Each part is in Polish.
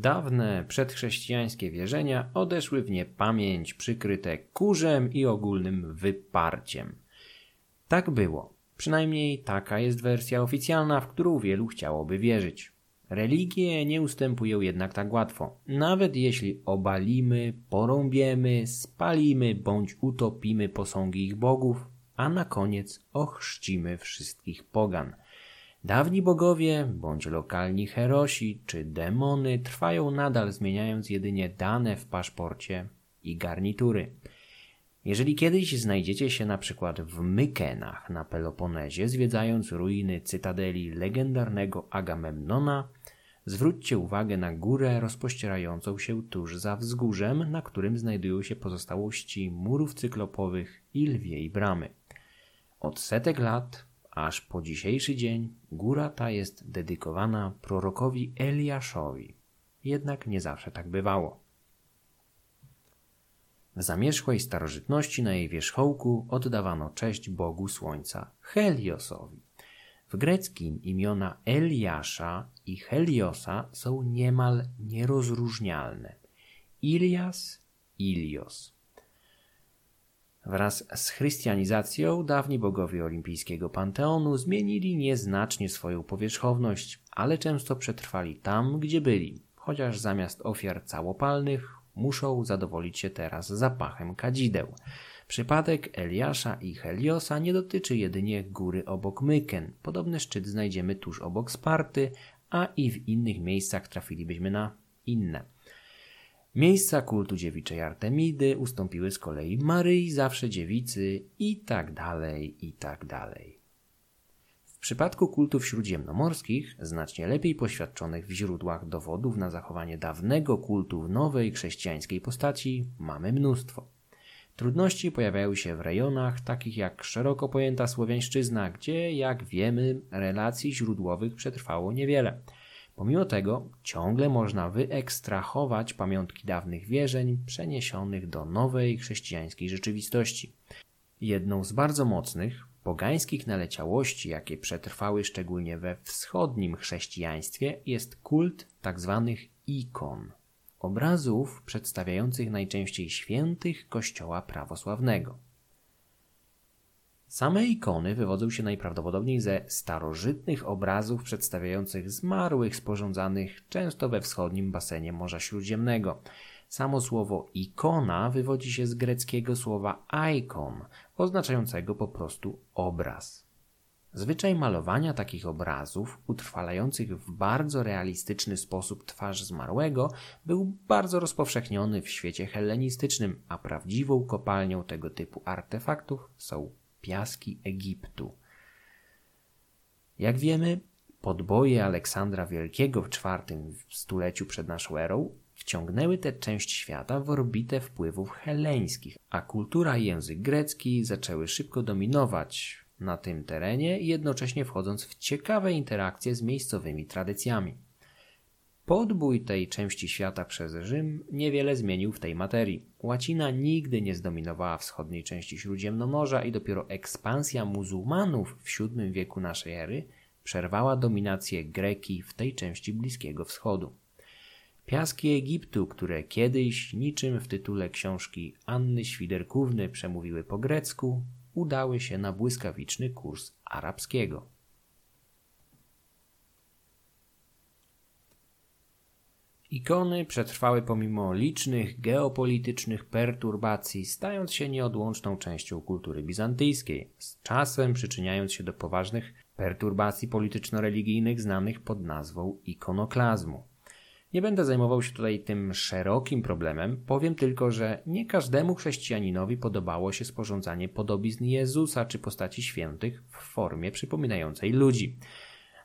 Dawne przedchrześcijańskie wierzenia odeszły w niepamięć, przykryte kurzem i ogólnym wyparciem. Tak było. Przynajmniej taka jest wersja oficjalna, w którą wielu chciałoby wierzyć. Religie nie ustępują jednak tak łatwo. Nawet jeśli obalimy, porąbiemy, spalimy bądź utopimy posągi ich bogów, a na koniec ochrzcimy wszystkich pogan. Dawni bogowie, bądź lokalni herosi czy demony trwają nadal, zmieniając jedynie dane w paszporcie i garnitury. Jeżeli kiedyś znajdziecie się na przykład w Mykenach na Peloponezie, zwiedzając ruiny cytadeli legendarnego Agamemnona, zwróćcie uwagę na górę rozpościerającą się tuż za wzgórzem, na którym znajdują się pozostałości murów cyklopowych i lwiej bramy. Od setek lat aż po dzisiejszy dzień góra ta jest dedykowana prorokowi Eliaszowi. Jednak nie zawsze tak bywało. W zamierzchłej starożytności na jej wierzchołku oddawano cześć Bogu Słońca Heliosowi. W greckim imiona Eliasza i Heliosa są niemal nierozróżnialne. Ilias, Ilios. Wraz z chrystianizacją dawni bogowie olimpijskiego panteonu zmienili nieznacznie swoją powierzchowność, ale często przetrwali tam, gdzie byli, chociaż zamiast ofiar całopalnych muszą zadowolić się teraz zapachem kadzideł. Przypadek Eliasza i Heliosa nie dotyczy jedynie góry obok Myken. Podobny szczyt znajdziemy tuż obok Sparty, a i w innych miejscach trafilibyśmy na inne. Miejsca kultu dziewiczej Artemidy ustąpiły z kolei Maryi zawsze dziewicy i tak dalej, i tak dalej. W przypadku kultów śródziemnomorskich, znacznie lepiej poświadczonych w źródłach dowodów na zachowanie dawnego kultu w nowej chrześcijańskiej postaci, mamy mnóstwo. Trudności pojawiają się w rejonach takich jak szeroko pojęta słowiańszczyzna, gdzie, jak wiemy, relacji źródłowych przetrwało niewiele – Pomimo tego ciągle można wyekstrahować pamiątki dawnych wierzeń przeniesionych do nowej chrześcijańskiej rzeczywistości. Jedną z bardzo mocnych, pogańskich naleciałości, jakie przetrwały szczególnie we wschodnim chrześcijaństwie, jest kult tzw. Tak ikon, obrazów przedstawiających najczęściej świętych Kościoła prawosławnego. Same ikony wywodzą się najprawdopodobniej ze starożytnych obrazów przedstawiających zmarłych sporządzanych często we wschodnim basenie Morza Śródziemnego. Samo słowo ikona wywodzi się z greckiego słowa ikon, oznaczającego po prostu obraz. Zwyczaj malowania takich obrazów, utrwalających w bardzo realistyczny sposób twarz zmarłego, był bardzo rozpowszechniony w świecie hellenistycznym, a prawdziwą kopalnią tego typu artefaktów są piaski Egiptu. Jak wiemy, podboje Aleksandra Wielkiego w IV stuleciu przed naszą erą wciągnęły tę część świata w orbitę wpływów heleńskich, a kultura i język grecki zaczęły szybko dominować na tym terenie, jednocześnie wchodząc w ciekawe interakcje z miejscowymi tradycjami. Podbój tej części świata przez Rzym niewiele zmienił w tej materii. Łacina nigdy nie zdominowała wschodniej części Śródziemnomorza i dopiero ekspansja muzułmanów w VII wieku naszej ery przerwała dominację Greki w tej części Bliskiego Wschodu. Piaski Egiptu, które kiedyś, niczym w tytule książki Anny Świderkówny przemówiły po grecku, udały się na błyskawiczny kurs arabskiego. Ikony przetrwały pomimo licznych geopolitycznych perturbacji, stając się nieodłączną częścią kultury bizantyjskiej, z czasem przyczyniając się do poważnych perturbacji polityczno-religijnych znanych pod nazwą ikonoklazmu. Nie będę zajmował się tutaj tym szerokim problemem, powiem tylko, że nie każdemu chrześcijaninowi podobało się sporządzanie podobizn Jezusa czy postaci świętych w formie przypominającej ludzi.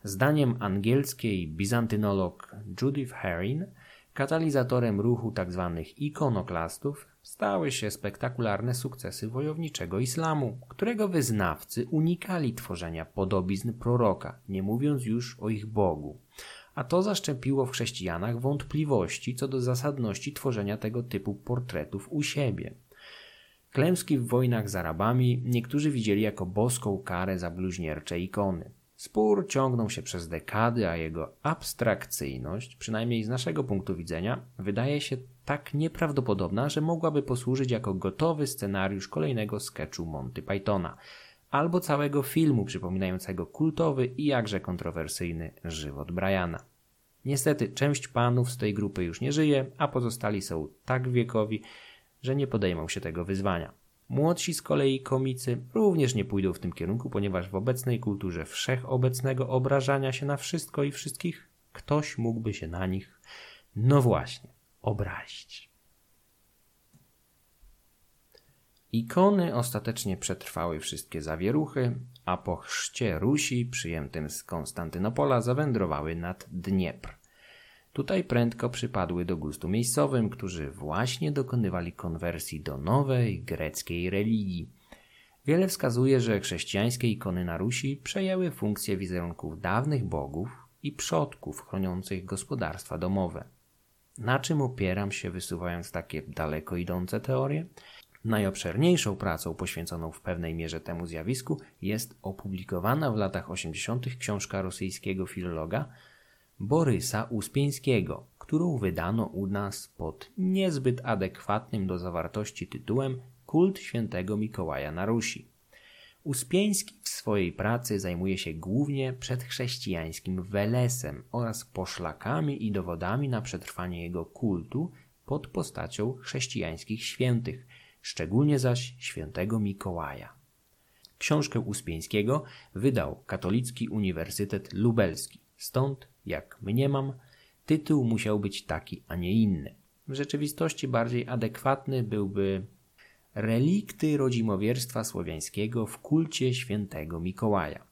Zdaniem angielskiej bizantynolog Judith Herring, katalizatorem ruchu tzw. Tak ikonoklastów stały się spektakularne sukcesy wojowniczego islamu, którego wyznawcy unikali tworzenia podobizn proroka, nie mówiąc już o ich Bogu. A to zaszczepiło w chrześcijanach wątpliwości co do zasadności tworzenia tego typu portretów u siebie. Klęski w wojnach z Arabami niektórzy widzieli jako boską karę za bluźniercze ikony. Spór ciągnął się przez dekady, a jego abstrakcyjność, przynajmniej z naszego punktu widzenia, wydaje się tak nieprawdopodobna, że mogłaby posłużyć jako gotowy scenariusz kolejnego sketchu Monty Pythona albo całego filmu przypominającego kultowy i jakże kontrowersyjny żywot Briana. Niestety, część panów z tej grupy już nie żyje, a pozostali są tak wiekowi, że nie podejmą się tego wyzwania. Młodsi z kolei komicy również nie pójdą w tym kierunku, ponieważ w obecnej kulturze wszechobecnego obrażania się na wszystko i wszystkich, ktoś mógłby się na nich, no właśnie, obrazić. Ikony ostatecznie przetrwały wszystkie zawieruchy, a po chrzcie Rusi przyjętym z Konstantynopola zawędrowały nad Dniepr. Tutaj prędko przypadły do gustu miejscowym, którzy właśnie dokonywali konwersji do nowej greckiej religii. Wiele wskazuje, że chrześcijańskie ikony na Rusi przejęły funkcję wizerunków dawnych bogów i przodków chroniących gospodarstwa domowe. Na czym opieram się wysuwając takie daleko idące teorie? Najobszerniejszą pracą poświęconą w pewnej mierze temu zjawisku jest opublikowana w latach 80. książka rosyjskiego filologa Borysa Uspieńskiego, którą wydano u nas pod niezbyt adekwatnym do zawartości tytułem Kult świętego Mikołaja na Rusi. Uspieński w swojej pracy zajmuje się głównie przedchrześcijańskim welesem oraz poszlakami i dowodami na przetrwanie jego kultu pod postacią chrześcijańskich świętych, szczególnie zaś świętego Mikołaja. Książkę Uspieńskiego wydał Katolicki Uniwersytet Lubelski, stąd jak mniemam, tytuł musiał być taki, a nie inny. W rzeczywistości bardziej adekwatny byłby Relikty rodzimowierstwa słowiańskiego w kulcie świętego Mikołaja.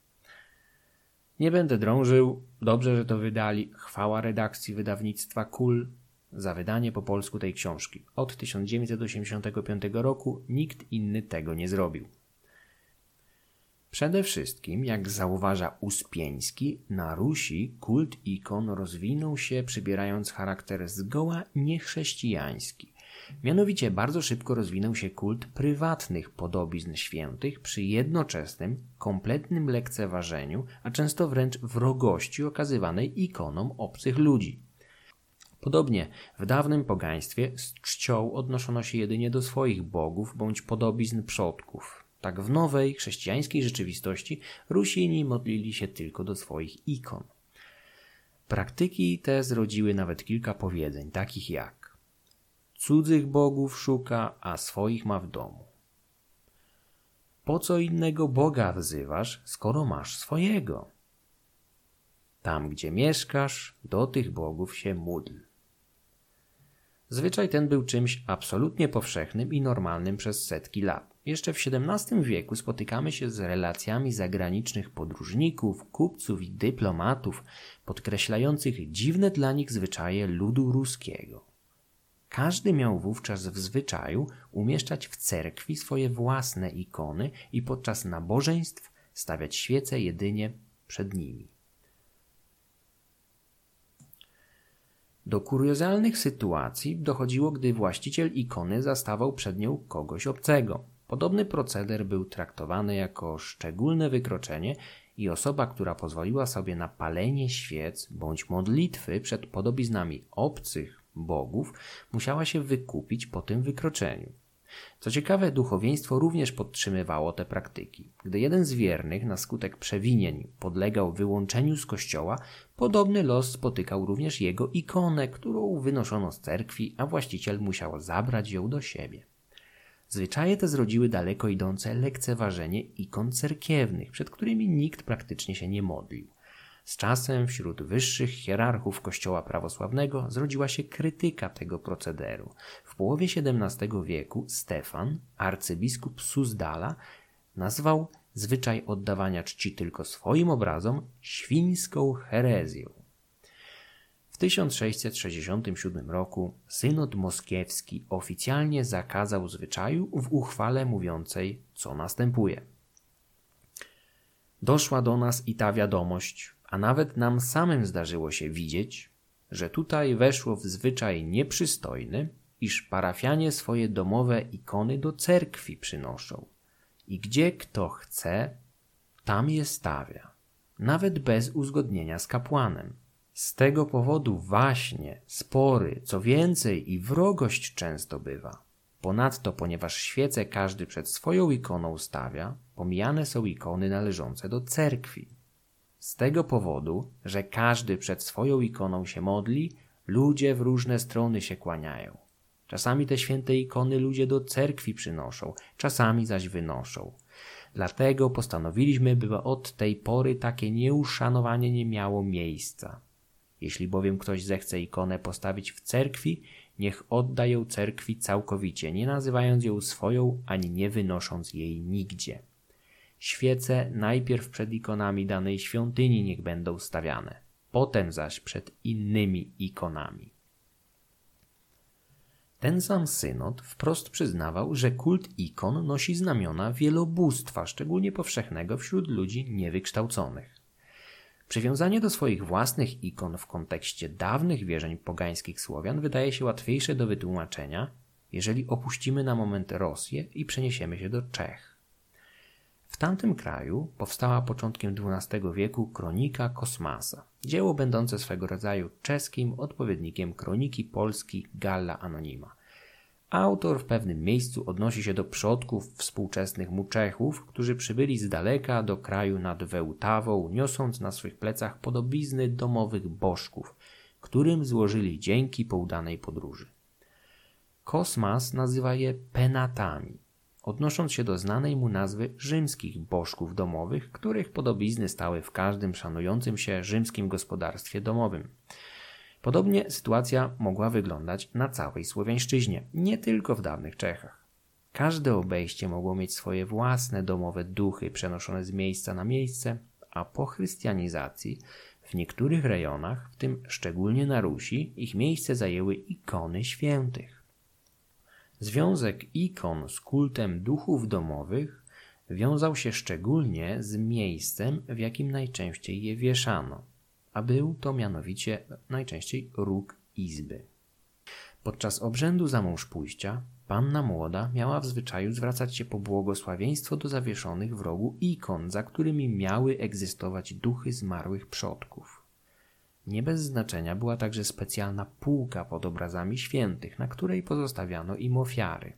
Nie będę drążył, dobrze, że to wydali. Chwała redakcji wydawnictwa KUL za wydanie po polsku tej książki. Od 1985 roku nikt inny tego nie zrobił. Przede wszystkim, jak zauważa Uspieński, na Rusi kult ikon rozwinął się przybierając charakter zgoła niechrześcijański. Mianowicie bardzo szybko rozwinął się kult prywatnych podobizn świętych przy jednoczesnym, kompletnym lekceważeniu, a często wręcz wrogości okazywanej ikonom obcych ludzi. Podobnie w dawnym pogaństwie z czcią odnoszono się jedynie do swoich bogów bądź podobizn przodków, tak w nowej, chrześcijańskiej rzeczywistości Rusini modlili się tylko do swoich ikon. Praktyki te zrodziły nawet kilka powiedzeń, takich jak cudzych bogów szuka, a swoich ma w domu. Po co innego Boga wzywasz, skoro masz swojego? Tam, gdzie mieszkasz, do tych bogów się módl. Zwyczaj ten był czymś absolutnie powszechnym i normalnym przez setki lat. Jeszcze w XVII wieku spotykamy się z relacjami zagranicznych podróżników, kupców i dyplomatów, podkreślających dziwne dla nich zwyczaje ludu ruskiego. Każdy miał wówczas w zwyczaju umieszczać w cerkwi swoje własne ikony i podczas nabożeństw stawiać świece jedynie przed nimi. Do kuriozalnych sytuacji dochodziło, gdy właściciel ikony zastawał przed nią kogoś obcego. Podobny proceder był traktowany jako szczególne wykroczenie i osoba, która pozwoliła sobie na palenie świec bądź modlitwy przed podobiznami obcych bogów, musiała się wykupić po tym wykroczeniu. Co ciekawe, duchowieństwo również podtrzymywało te praktyki. Gdy jeden z wiernych na skutek przewinień podlegał wyłączeniu z kościoła, podobny los spotykał również jego ikonę, którą wynoszono z cerkwi, a właściciel musiał zabrać ją do siebie. Zwyczaje te zrodziły daleko idące lekceważenie ikon cerkiewnych, przed którymi nikt praktycznie się nie modlił. Z czasem wśród wyższych hierarchów Kościoła prawosławnego zrodziła się krytyka tego procederu. W połowie XVII wieku Stefan, arcybiskup Suzdala, nazwał zwyczaj oddawania czci tylko swoim obrazom świńską herezją. W 1667 roku synod moskiewski oficjalnie zakazał zwyczaju w uchwale mówiącej, co następuje. Doszła do nas i ta wiadomość, a nawet nam samym zdarzyło się widzieć, że tutaj weszło w zwyczaj nieprzystojny, iż parafianie swoje domowe ikony do cerkwi przynoszą i gdzie kto chce, tam je stawia. nawet bez uzgodnienia z kapłanem. Z tego powodu właśnie, spory, co więcej i wrogość często bywa. Ponadto, ponieważ świece każdy przed swoją ikoną stawia, pomijane są ikony należące do cerkwi. Z tego powodu, że każdy przed swoją ikoną się modli, ludzie w różne strony się kłaniają. Czasami te święte ikony ludzie do cerkwi przynoszą, czasami zaś wynoszą. Dlatego postanowiliśmy, by od tej pory takie nieuszanowanie nie miało miejsca. Jeśli bowiem ktoś zechce ikonę postawić w cerkwi, niech odda ją cerkwi całkowicie, nie nazywając ją swoją ani nie wynosząc jej nigdzie. Świece najpierw przed ikonami danej świątyni niech będą stawiane, potem zaś przed innymi ikonami. Ten sam synod wprost przyznawał, że kult ikon nosi znamiona wielobóstwa, szczególnie powszechnego wśród ludzi niewykształconych. Przywiązanie do swoich własnych ikon w kontekście dawnych wierzeń pogańskich Słowian wydaje się łatwiejsze do wytłumaczenia, jeżeli opuścimy na moment Rosję i przeniesiemy się do Czech. W tamtym kraju powstała początkiem XII wieku kronika Kosmasa, dzieło będące swego rodzaju czeskim odpowiednikiem kroniki Polski Galla Anonima. Autor w pewnym miejscu odnosi się do przodków współczesnych Muczechów, którzy przybyli z daleka do kraju nad Wełtawą, niosąc na swych plecach podobizny domowych bożków, którym złożyli dzięki po udanej podróży. Kosmas nazywa je penatami, odnosząc się do znanej mu nazwy rzymskich bożków domowych, których podobizny stały w każdym szanującym się rzymskim gospodarstwie domowym. Podobnie sytuacja mogła wyglądać na całej Słowiańszczyźnie, nie tylko w dawnych Czechach. Każde obejście mogło mieć swoje własne domowe duchy przenoszone z miejsca na miejsce, a po chrystianizacji w niektórych rejonach, w tym szczególnie na Rusi, ich miejsce zajęły ikony świętych. Związek ikon z kultem duchów domowych wiązał się szczególnie z miejscem, w jakim najczęściej je wieszano a był to mianowicie najczęściej róg izby. Podczas obrzędu za mąż pójścia panna młoda miała w zwyczaju zwracać się po błogosławieństwo do zawieszonych w rogu ikon, za którymi miały egzystować duchy zmarłych przodków. Nie bez znaczenia była także specjalna półka pod obrazami świętych, na której pozostawiano im ofiary.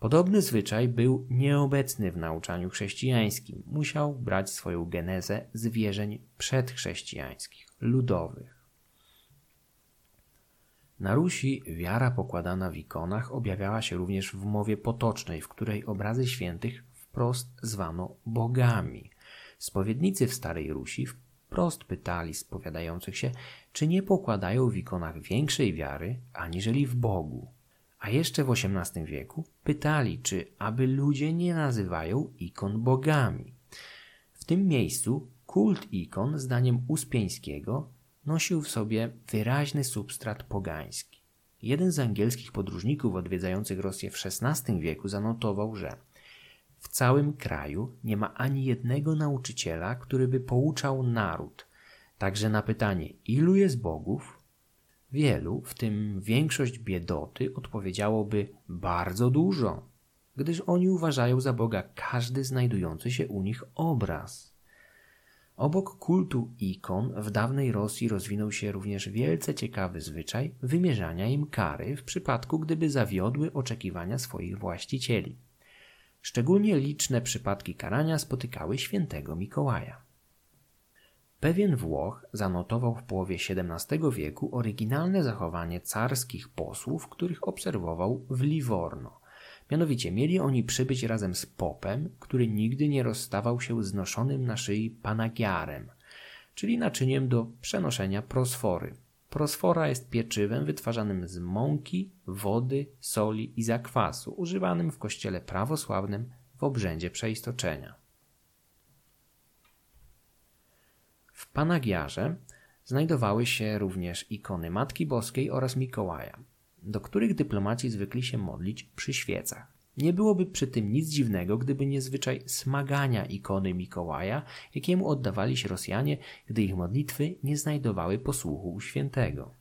Podobny zwyczaj był nieobecny w nauczaniu chrześcijańskim. Musiał brać swoją genezę z wierzeń przedchrześcijańskich, ludowych. Na Rusi wiara pokładana w ikonach objawiała się również w mowie potocznej, w której obrazy świętych wprost zwano bogami. Spowiednicy w Starej Rusi wprost pytali spowiadających się, czy nie pokładają w ikonach większej wiary aniżeli w Bogu. A jeszcze w XVIII wieku pytali, czy aby ludzie nie nazywają ikon bogami. W tym miejscu kult ikon, zdaniem Uspieńskiego, nosił w sobie wyraźny substrat pogański. Jeden z angielskich podróżników odwiedzających Rosję w XVI wieku zanotował, że w całym kraju nie ma ani jednego nauczyciela, który by pouczał naród. Także na pytanie, ilu jest bogów, Wielu, w tym większość biedoty, odpowiedziałoby bardzo dużo, gdyż oni uważają za Boga każdy znajdujący się u nich obraz. Obok kultu ikon w dawnej Rosji rozwinął się również wielce ciekawy zwyczaj wymierzania im kary w przypadku, gdyby zawiodły oczekiwania swoich właścicieli. Szczególnie liczne przypadki karania spotykały świętego Mikołaja. Pewien Włoch zanotował w połowie XVII wieku oryginalne zachowanie carskich posłów, których obserwował w Livorno. Mianowicie mieli oni przybyć razem z popem, który nigdy nie rozstawał się z noszonym na szyi panagiarem, czyli naczyniem do przenoszenia prosfory. Prosfora jest pieczywem wytwarzanym z mąki, wody, soli i zakwasu, używanym w kościele prawosławnym w obrzędzie przeistoczenia. W Panagiarze znajdowały się również ikony Matki Boskiej oraz Mikołaja, do których dyplomaci zwykli się modlić przy świecach. Nie byłoby przy tym nic dziwnego, gdyby nie zwyczaj smagania ikony Mikołaja, jakiemu oddawali się Rosjanie, gdy ich modlitwy nie znajdowały posłuchu u świętego.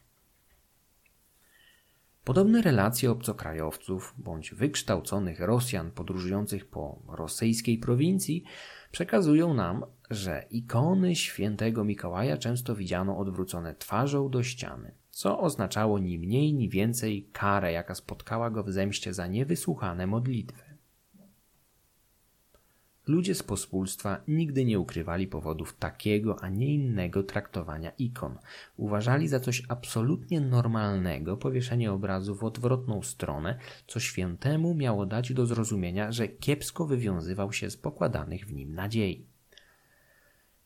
Podobne relacje obcokrajowców bądź wykształconych Rosjan podróżujących po rosyjskiej prowincji przekazują nam, że ikony świętego Mikołaja często widziano odwrócone twarzą do ściany, co oznaczało ni mniej, ni więcej karę, jaka spotkała go w zemście za niewysłuchane modlitwy. Ludzie z pospólstwa nigdy nie ukrywali powodów takiego, a nie innego traktowania ikon. Uważali za coś absolutnie normalnego powieszenie obrazu w odwrotną stronę, co świętemu miało dać do zrozumienia, że kiepsko wywiązywał się z pokładanych w nim nadziei.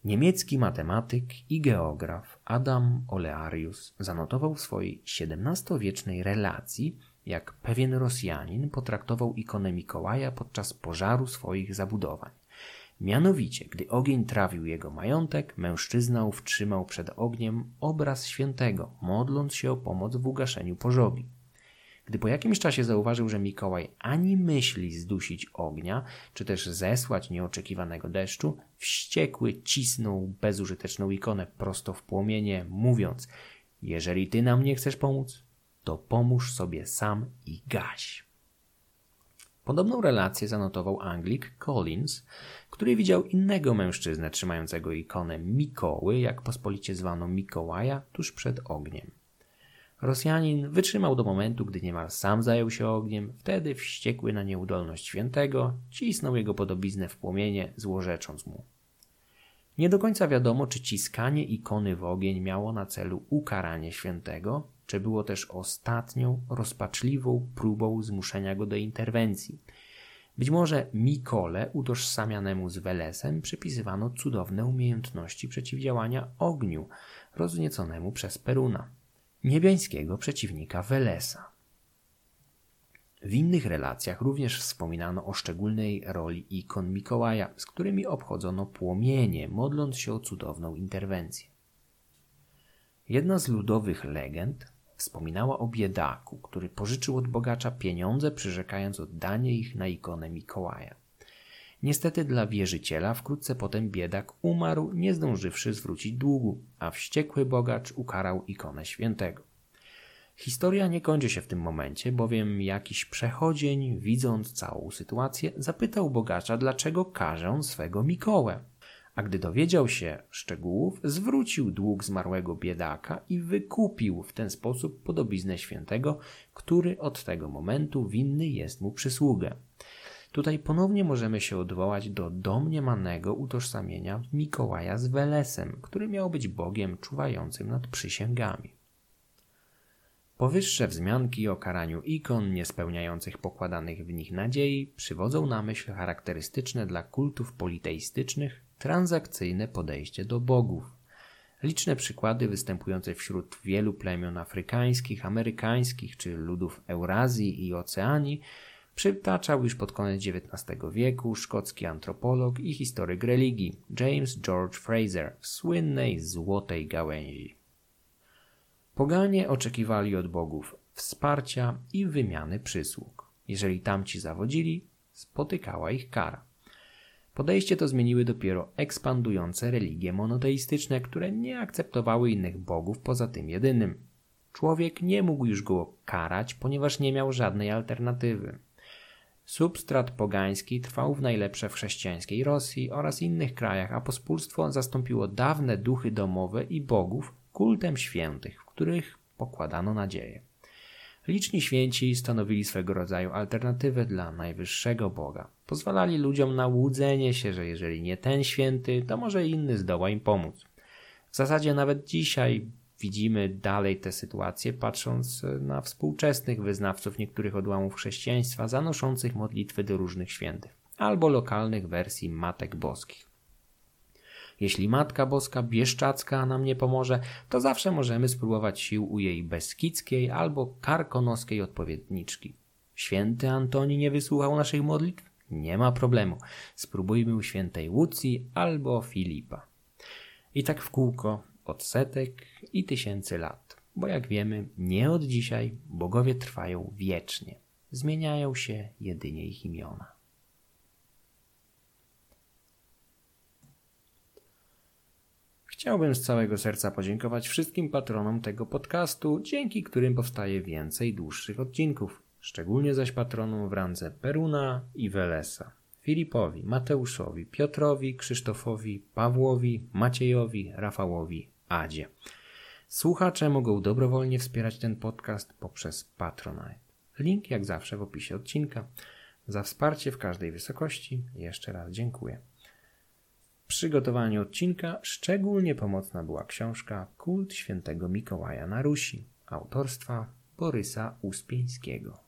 Niemiecki matematyk i geograf Adam Olearius zanotował w swojej XVII-wiecznej relacji, jak pewien Rosjanin potraktował ikonę Mikołaja podczas pożaru swoich zabudowań. Mianowicie, gdy ogień trawił jego majątek, mężczyzna ów trzymał przed ogniem obraz świętego, modląc się o pomoc w ugaszeniu pożogi. Gdy po jakimś czasie zauważył, że Mikołaj ani myśli zdusić ognia, czy też zesłać nieoczekiwanego deszczu, wściekły cisnął bezużyteczną ikonę prosto w płomienie, mówiąc: Jeżeli ty nam nie chcesz pomóc, to pomóż sobie sam i gaś. Podobną relację zanotował Anglik Collins, który widział innego mężczyznę trzymającego ikonę Mikoły, jak pospolicie zwano Mikołaja, tuż przed ogniem. Rosjanin wytrzymał do momentu, gdy niemal sam zajął się ogniem, wtedy wściekły na nieudolność świętego, cisnął jego podobiznę w płomienie, złorzecząc mu. Nie do końca wiadomo, czy ciskanie ikony w ogień miało na celu ukaranie świętego, czy było też ostatnią, rozpaczliwą próbą zmuszenia go do interwencji. Być może Mikole, utożsamianemu z Welesem, przypisywano cudowne umiejętności przeciwdziałania ogniu, roznieconemu przez Peruna, niebiańskiego przeciwnika Welesa. W innych relacjach również wspominano o szczególnej roli ikon Mikołaja, z którymi obchodzono płomienie, modląc się o cudowną interwencję. Jedna z ludowych legend wspominała o biedaku, który pożyczył od bogacza pieniądze, przyrzekając oddanie ich na ikonę Mikołaja. Niestety dla wierzyciela wkrótce potem biedak umarł, nie zdążywszy zwrócić długu, a wściekły bogacz ukarał ikonę świętego. Historia nie kończy się w tym momencie, bowiem jakiś przechodzień, widząc całą sytuację, zapytał bogacza, dlaczego karzę swego Mikołę a gdy dowiedział się szczegółów, zwrócił dług zmarłego biedaka i wykupił w ten sposób podobiznę świętego, który od tego momentu winny jest mu przysługę. Tutaj ponownie możemy się odwołać do domniemanego utożsamienia Mikołaja z Welesem, który miał być Bogiem czuwającym nad przysięgami. Powyższe wzmianki o karaniu ikon niespełniających pokładanych w nich nadziei przywodzą na myśl charakterystyczne dla kultów politeistycznych transakcyjne podejście do bogów. Liczne przykłady występujące wśród wielu plemion afrykańskich, amerykańskich czy ludów Eurazji i Oceanii przytaczał już pod koniec XIX wieku szkocki antropolog i historyk religii James George Fraser w słynnej Złotej Gałęzi. Poganie oczekiwali od bogów wsparcia i wymiany przysług. Jeżeli tamci zawodzili, spotykała ich kara. Podejście to zmieniły dopiero ekspandujące religie monoteistyczne, które nie akceptowały innych bogów poza tym jedynym. Człowiek nie mógł już go karać, ponieważ nie miał żadnej alternatywy. Substrat pogański trwał w najlepsze w chrześcijańskiej Rosji oraz innych krajach, a pospólstwo zastąpiło dawne duchy domowe i bogów kultem świętych, w których pokładano nadzieję. Liczni święci stanowili swego rodzaju alternatywę dla najwyższego Boga. Pozwalali ludziom na łudzenie się, że jeżeli nie ten święty, to może inny zdoła im pomóc. W zasadzie nawet dzisiaj widzimy dalej tę sytuację, patrząc na współczesnych wyznawców niektórych odłamów chrześcijaństwa zanoszących modlitwy do różnych świętych albo lokalnych wersji matek boskich. Jeśli Matka Boska Bieszczacka nam nie pomoże, to zawsze możemy spróbować sił u jej beskidzkiej albo karkonoskiej odpowiedniczki. Święty Antoni nie wysłuchał naszych modlitw? Nie ma problemu. Spróbujmy u świętej Łucji albo Filipa. I tak w kółko od setek i tysięcy lat. Bo jak wiemy, nie od dzisiaj bogowie trwają wiecznie. Zmieniają się jedynie ich imiona. Chciałbym z całego serca podziękować wszystkim patronom tego podcastu, dzięki którym powstaje więcej dłuższych odcinków. Szczególnie zaś patronom w randze Peruna i Welesa. Filipowi, Mateuszowi, Piotrowi, Krzysztofowi, Pawłowi, Maciejowi, Rafałowi, Adzie. Słuchacze mogą dobrowolnie wspierać ten podcast poprzez Patronite. Link jak zawsze w opisie odcinka. Za wsparcie w każdej wysokości jeszcze raz dziękuję. Przygotowaniu odcinka szczególnie pomocna była książka Kult świętego Mikołaja na Rusi autorstwa Borysa Uspieńskiego.